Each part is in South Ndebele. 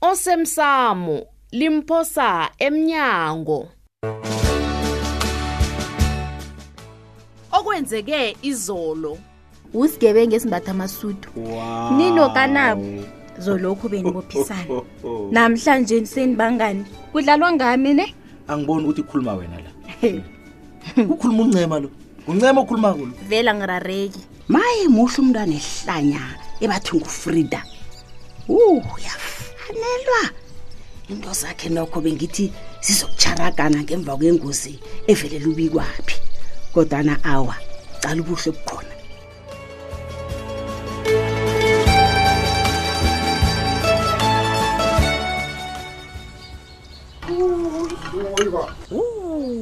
osemsamo limphosa emnyango okwenzeke izolo usigebengu esimbatha amasudu wow. ninokanabo zolokhu benibophisana namhlanje senibangani kudlalwa ngami ne angiboni ukuthi kukhuluma wena la ukhuluma uncema lo uncema okhuluma kulo vela ngirareki maye muhle umntwana ehlanya ebathi ngufrida uh yafanelwa into zakhe nokho bengithi zizokutharagana ngemva kwengozi evelela ubikwaphi kodwana awa cala ubuhle bukhona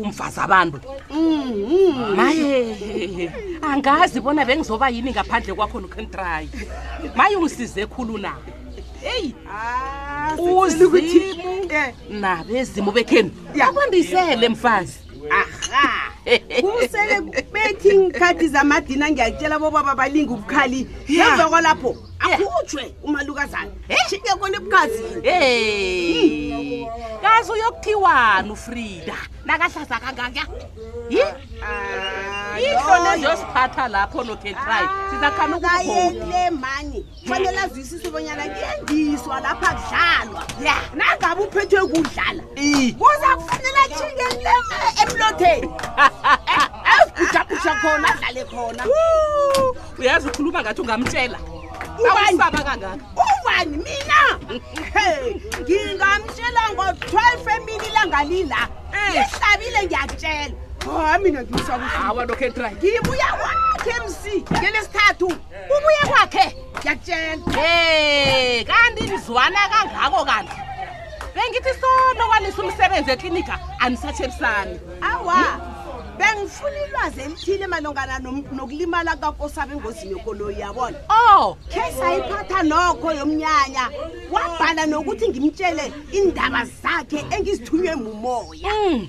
umfazi abantu mm-hmm. maye angazi bona bengizoba yini ngaphandle kwakho nocontrayi maye ungisize khulu na eyi ah, uzimu eh. nabezimu bekhenu abambisele mfazi aha kusele bethi ngikhathi zamadina ngiyakutshela bobaba balinga ubukhali ngemva kwalapho akhutshwe umalukazana shike kona ebukhazini Hey. Kazi uyokuthiwani uFrida nakahlaza kangaka? Yi? Yihlo lezo siphatha lapho no can try. Sizakhana ukukhoda. ayele mani kufanele azwisise bonyana kuyendiswa lapha kudlalwa ya nangabe uphethwe kudlala kuza kufanele atshinge nlema emlotheni esigujabhusha khona adlale khona uyazi ukhuluma ngathi ungamtshela awusaba kangaka ubani mina ngingamtshela ngo-12 emini langalila ngihlabile ngiyakutshela ha mina ngisakuawa lokhe try ngibuya kwakhe mc ngelesithathu ubuye kwakhe yakutshela e kanti nizwana kangako kanti bengithi sono kwalisa umsebenzi eklinika anisatshebisani awa bengifuna ilwazi elithile malongana nokulimala kukakosaba engozini yokoloyi yabona o oh. khe sayiphatha nokho yomnyanya wabhala nokuthi ngimtshele iindaba zakhe engizithunywe mumoya mm.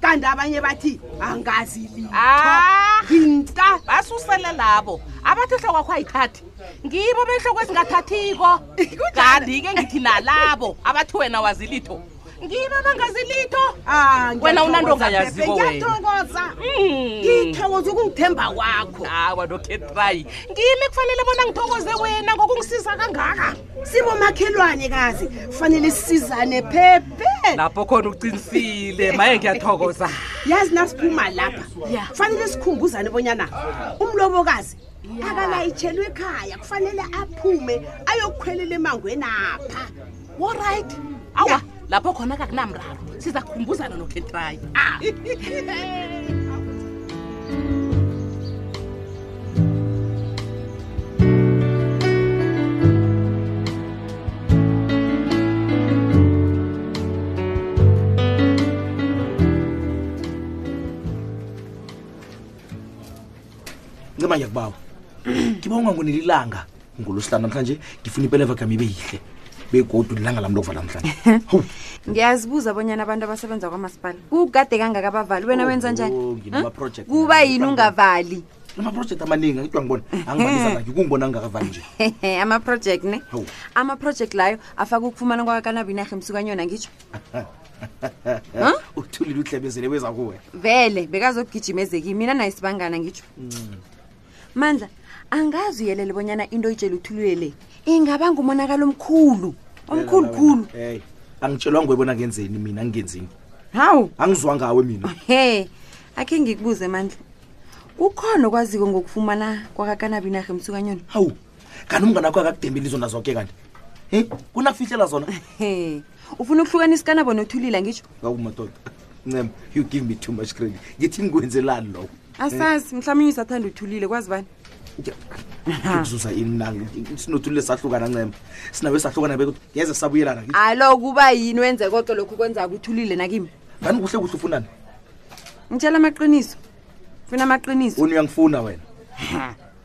kanti abanye bathi angazi litho Ah. nginca basusele labo abathi ehloko akho ayithathi ngibo behloko ezingathathiko kanti-ke ngithi nalabo abathi wena wazi litho ngibo abangazi litho Ah, Wena ngiyathokoza, unanto ongayaziko Pepe, wena. ngiyathokoza Mm. ngithokoza ukungithemba kwakho awa nokhetrayi ngimi kufanele bona ngithokoze wena ngokungisiza kangaka sibomakhelwane kazi kufanele sizane phephe lapho khona uqinisile maye ngiyathokoza yazi nasiphuma lapha kufanele sikhumbuzane bonyana umlobokazi akalayitshelwe ekhaya kufanele aphume ayokukhwelela emangweni apha oryt awa yeah. lapho khona kakunamraro siza kukhumbuzana nokentrayi ah. ncema ngiyakubawa ngiba ungangoneli ilanga ngolosihlanu namhlanje ngifuna impela evagami ibe yihle begodu lilanga lami lokuvala namhlanje Hawu. ngiyazibuza abonyana abantu abasebenza kwamasipala kukade kangaka abavali wena wenza njani Oh, nginama-project. kuba yini ungavali amaprojekthi amaningi angitwa ngibona angibalisa ngakhe kungibona angingakavali nje amaproject ne Hawu. amaproject layo afaka ukufumana kwakakanabo inarha emsukanyona ngitsho uthulile uhlebezele weza kuwe vele bekazokugijima ezekimi mina naye sibangana ngitsho mandla angazi uyelele bonyana into oyitshela uthulule le ingaba ngumonakalo omkhulu omkhulukhulu hey angitshelwa ngwe bona ngenzeni mina ngingenzini hawu angizwa ngawe mina he akhe ngikubuze mandla kukhona okwaziko ngokufumana kwakakanabinarha emsukanyoni hawu kanti umngane akho akakudembeli izona zoke kanti e kunakufihlela zona ufuna ukuhlukanisa ikanabo nothulile ngisho ngawumadoda ncema you give me too much credit ngithi ngikwenzelani lokho asazi mhlawumbe uyisathanda uthulile kwazi bani kuzuza ini na sinothulile sahlukana ncema sinawe sahlukana bekuthi ngeze sabuyelana alo kuba yini wenze kodwa lokhu kwenza kuthulile nakimi ngani kuhle kuhle ufunani ngitshela amaqiniso funa amaqiniso uni uyangifuna wena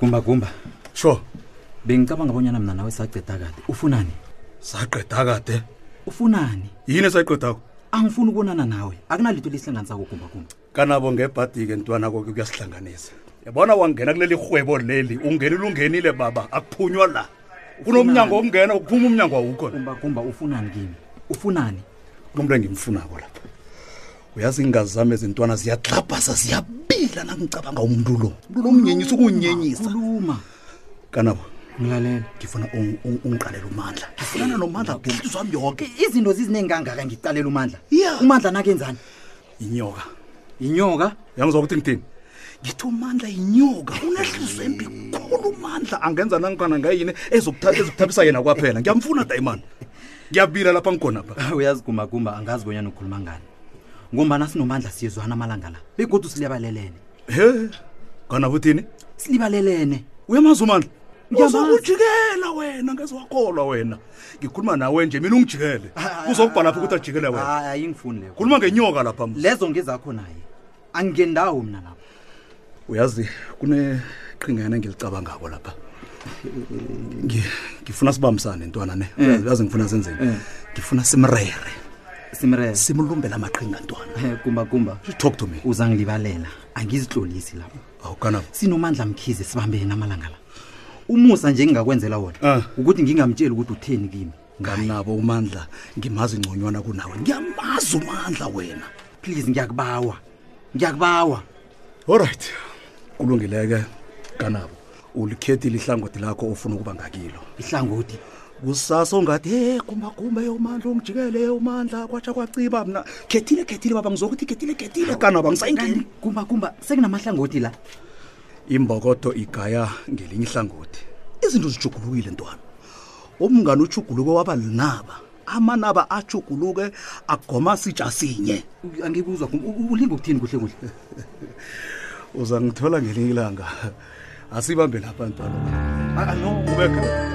gumba gumba sure bengicabanga bonyana mina nawe saqeda kade ufunani saqeda kade ufunani yini esayiqedako angifuni ukubonana nawe akunalito lisihlanganisako gumba gumba kanabo ngebhadi-ke ntwana koke kuyasihlanganisa yabona wangena kuleli rhwebo leli ungenile ungenile baba akuphunywa la kunomnyango okungena ukuphuma umnyango awukho gumba gumba ufunani kimi ufunani kunomntu engimfunako lapha uyazi iingazi zami ezintwana ziyatlabhasa ziyabila nangicabanga umntu lo umntu lo unginyenyisa ukunginyenyisa khuluma kanabo ngilalela ngifuna ung- ung- ungiqalele umandla ngifunana nomandla ngehliziyo zami yoke I- izinto ziziningi kangaka ngicalela umandla Ya. umandla nakenzani inyoka yinyoka yangizwa ukuthi ngithini ngithi umandla yinyoka unehliziyo embi khulu umandla angenza nangikhona ngayini ezokutha- ezokuthabisa yena kwaphela ngiyamfuna dayimani ngiyabila lapha ngikhona pha uyazigumbagumba angazi bonyana ukhuluma ngani ngombana sinomandla siyezwana amalanga la begodu silibalelene he kana kuthini silibalelene uyamazi umandla uzokujikela wena ngeze wakholwa wena ngikhuluma nawe nje mina ungijikele uzokubhalapha ukuthi ajikele wena ayingifuni leyo khuluma ngenyoka lapha lezo ngezakho naye angingendawo mna lapha uyazi kuneqhingana engilicabangako lapha Ngi- ngifuna sibambisane ntwana ne Eh. Uyazi- uyazi ngifuna senzeni Eh. ngifuna simrere simrere simulumbela amaqhinga ntwana Eh, kumba kumba talk to me uza ngilibalela angizitlolisi lapha awukana sinomandla mkhize sibambene namalanga la umusa nje ngingakwenzela wona ukuthi ngingamtsheli ukuthi utheni kimi nganabo umandla ngimazi ngconywana kunawe ngiyamazi umandla wena please ngiyakubawa ngiyakubawa olright kulungileke kanabo ulikhethile ihlangothi lakho ofuna ukuba ngakilo ihlangothi kusasa ungathi he kumakumbe umandla ungijikele umandla kwatsha kwaciba mna khethile khethile baba ngizokuthi khethile khethile kanaba ngisayingeni kumba kumba sekunamahlangothi la imbokodo igaya ngelinye ihlangothi izinto zijugulukile ntwana umngani uchuguluke waba linaba amanaba achuguluke agoma sitsha sinye angikuzwa ulinga ukuthini kuhle kuhle uza ngithola ngelinye ilanga asibambe lapha ntwana ah, no ubekho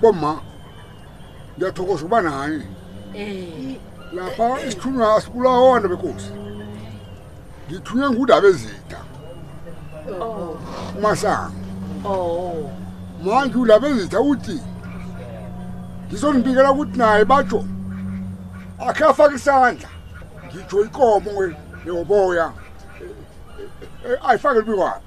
bomma ngiyathokoza ukuba nani Eh. lapha isithunywa asibulawona bekosi ngithunywe ngudaba ezitha Oh. umasanga Oh. manje ulaba ezitha uthi ngizonibikela ukuthi naye batsho akhe afake isandla ngitsho ikomo ngeyoboya ayifake libikwaphi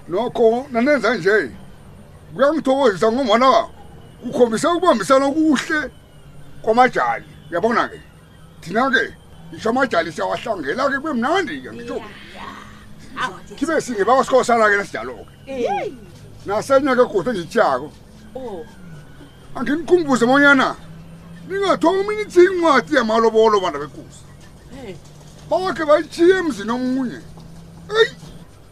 nokho nanenza nje kuyangithokozisa ngomona kukhombise ukubambisana okuhle kwamajali yabona-ke thina-ke ngisho amajali siyawahlangela-ke kube mnandi-ke ngisho kibe singe bakwasikhosana-ke nesidalo-ke nasenye-ke kude engityako oh. anginikhumbuze monyana ningathomi nithi incwadi yamalobolo bana bekusa bakhe bayitshiye emzini omunye eyi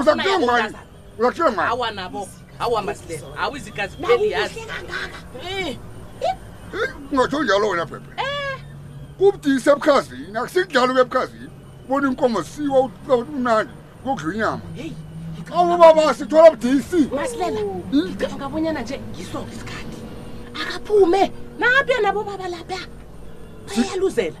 uzakuyo mani uyakuyo mani awa nabo awa masilela awu izigazi pheli yazi Eh, ungatsho unjalo wena phephe kubudisi ebukhazini akusikudlalo ebukhazini bona inkomo siwa uba uthi umnandi kudla inyama awu baba sithola budisi masilela ngicabanga bonyana nje ngiso isikhathi akaphume napya nabo baba lapya bayaluzela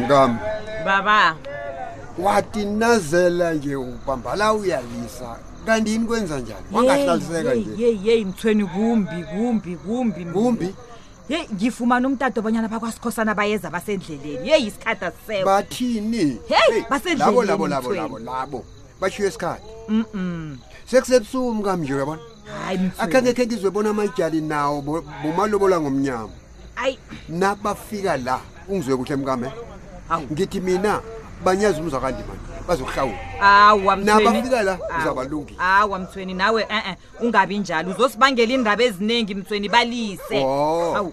mkami baba wathi nazela nje ubambala uyalisa kanti yini kwenza njani wangahlaliseka nje yeyi yeyi mthweni kumbi kumbi kumbi kumbi yeyi ngifumana umtato abanyana bakwasikhosana bayeza basendleleni yeyi isikhathi asisekho bathini Hey, Hey, basendleleni, labo labo labo mthweni. labo labo bashiwe isikhathi mm sekusebusuku mkamnje uyabona hayi mfowethu. akhange khe ngizwe bona amajali nawo bo- bomalobola ngomnyama ayi nabafika la ungizwe kuhle mkame Hawu. ngithi mina banyazi umzwa kanti mani bazokuhlawula awa Mthweni. Nabafika la, Awa. uzabalungisa. awa mthweni nawe e-e ungabi njalo uzosibangela iindaba eziningi mthweni balise Oh. Hawu.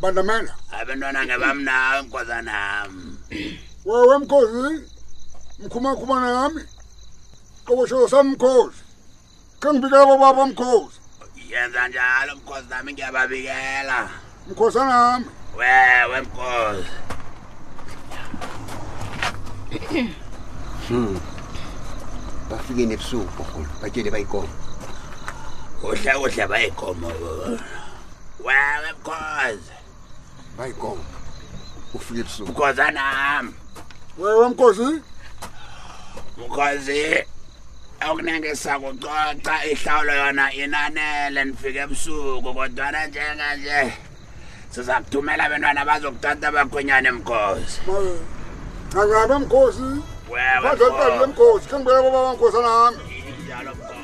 bandamela abantwana ngebami nawe mkhozanami wewe mkhozi mkhumakhuma nami qobosho samkhozi khengibikela bobaba mkhozi yenza njalo mkhozi nami ngiyababikela mkhosanami wewe mkhozi Hmm. bafike nebusuku boholo batshele bayikomo kuhle kuhle bayikomo wewe mkhozi my god ufike ebusuku mkhoza nam wewe mkhozi mkhozi okunenge sakucoca ihlawulo yona inanele nifike ebusuku kodwana njenganje sizakuthumela abentwana bazokutata abakhwenyane mkhozi angabe mkhozi wewe badlali mkhozi khengibeka bobaba mkhozi anami injalo mkhozi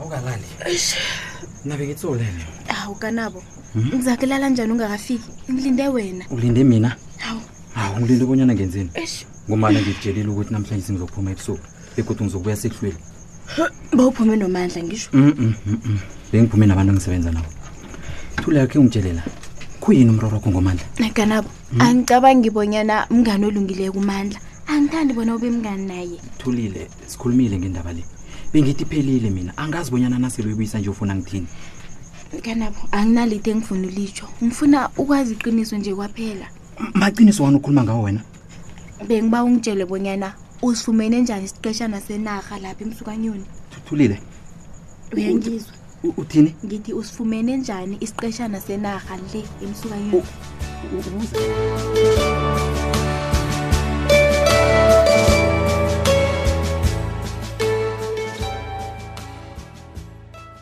awukalali nabe ngitsolele awu kanabo Mhm. ngizakulala njani ungakafiki ngilinde wena ulinde mina Hawu. hawu ngilinde bonyana ngenzeni eish ngomane ngikutshelile ukuthi namhlanje singizophuma ebusuku begodwa ngizokubuya sekuhlweli bawuphume nomandla ngisho mm, mm, mm, bengiphume nabantu engisebenza nabo thula yakhe ungitshelela khuyini umroro wakho ngomandla naganabo hmm? angicabangi bonyana mngane olungileyo kumandla angithandi bona ube mngani naye thulile sikhulumile ngendaba le bengithi phelile mina angazi bonyana nasele uyibuyisa nje ufuna ngithini kanabo anginalito engifuna ulitsho ngifuna ukwazi iqiniso nje kwaphela maqiniso wani ukhuluma ngawo wena bengiba ungitshele bonyana usifumene njani isiqeshana senarha lapha emsukanyoni thuthulile uyangizwa uthini ngithi usifumene njani isiqeshana senarha le emsukanyoni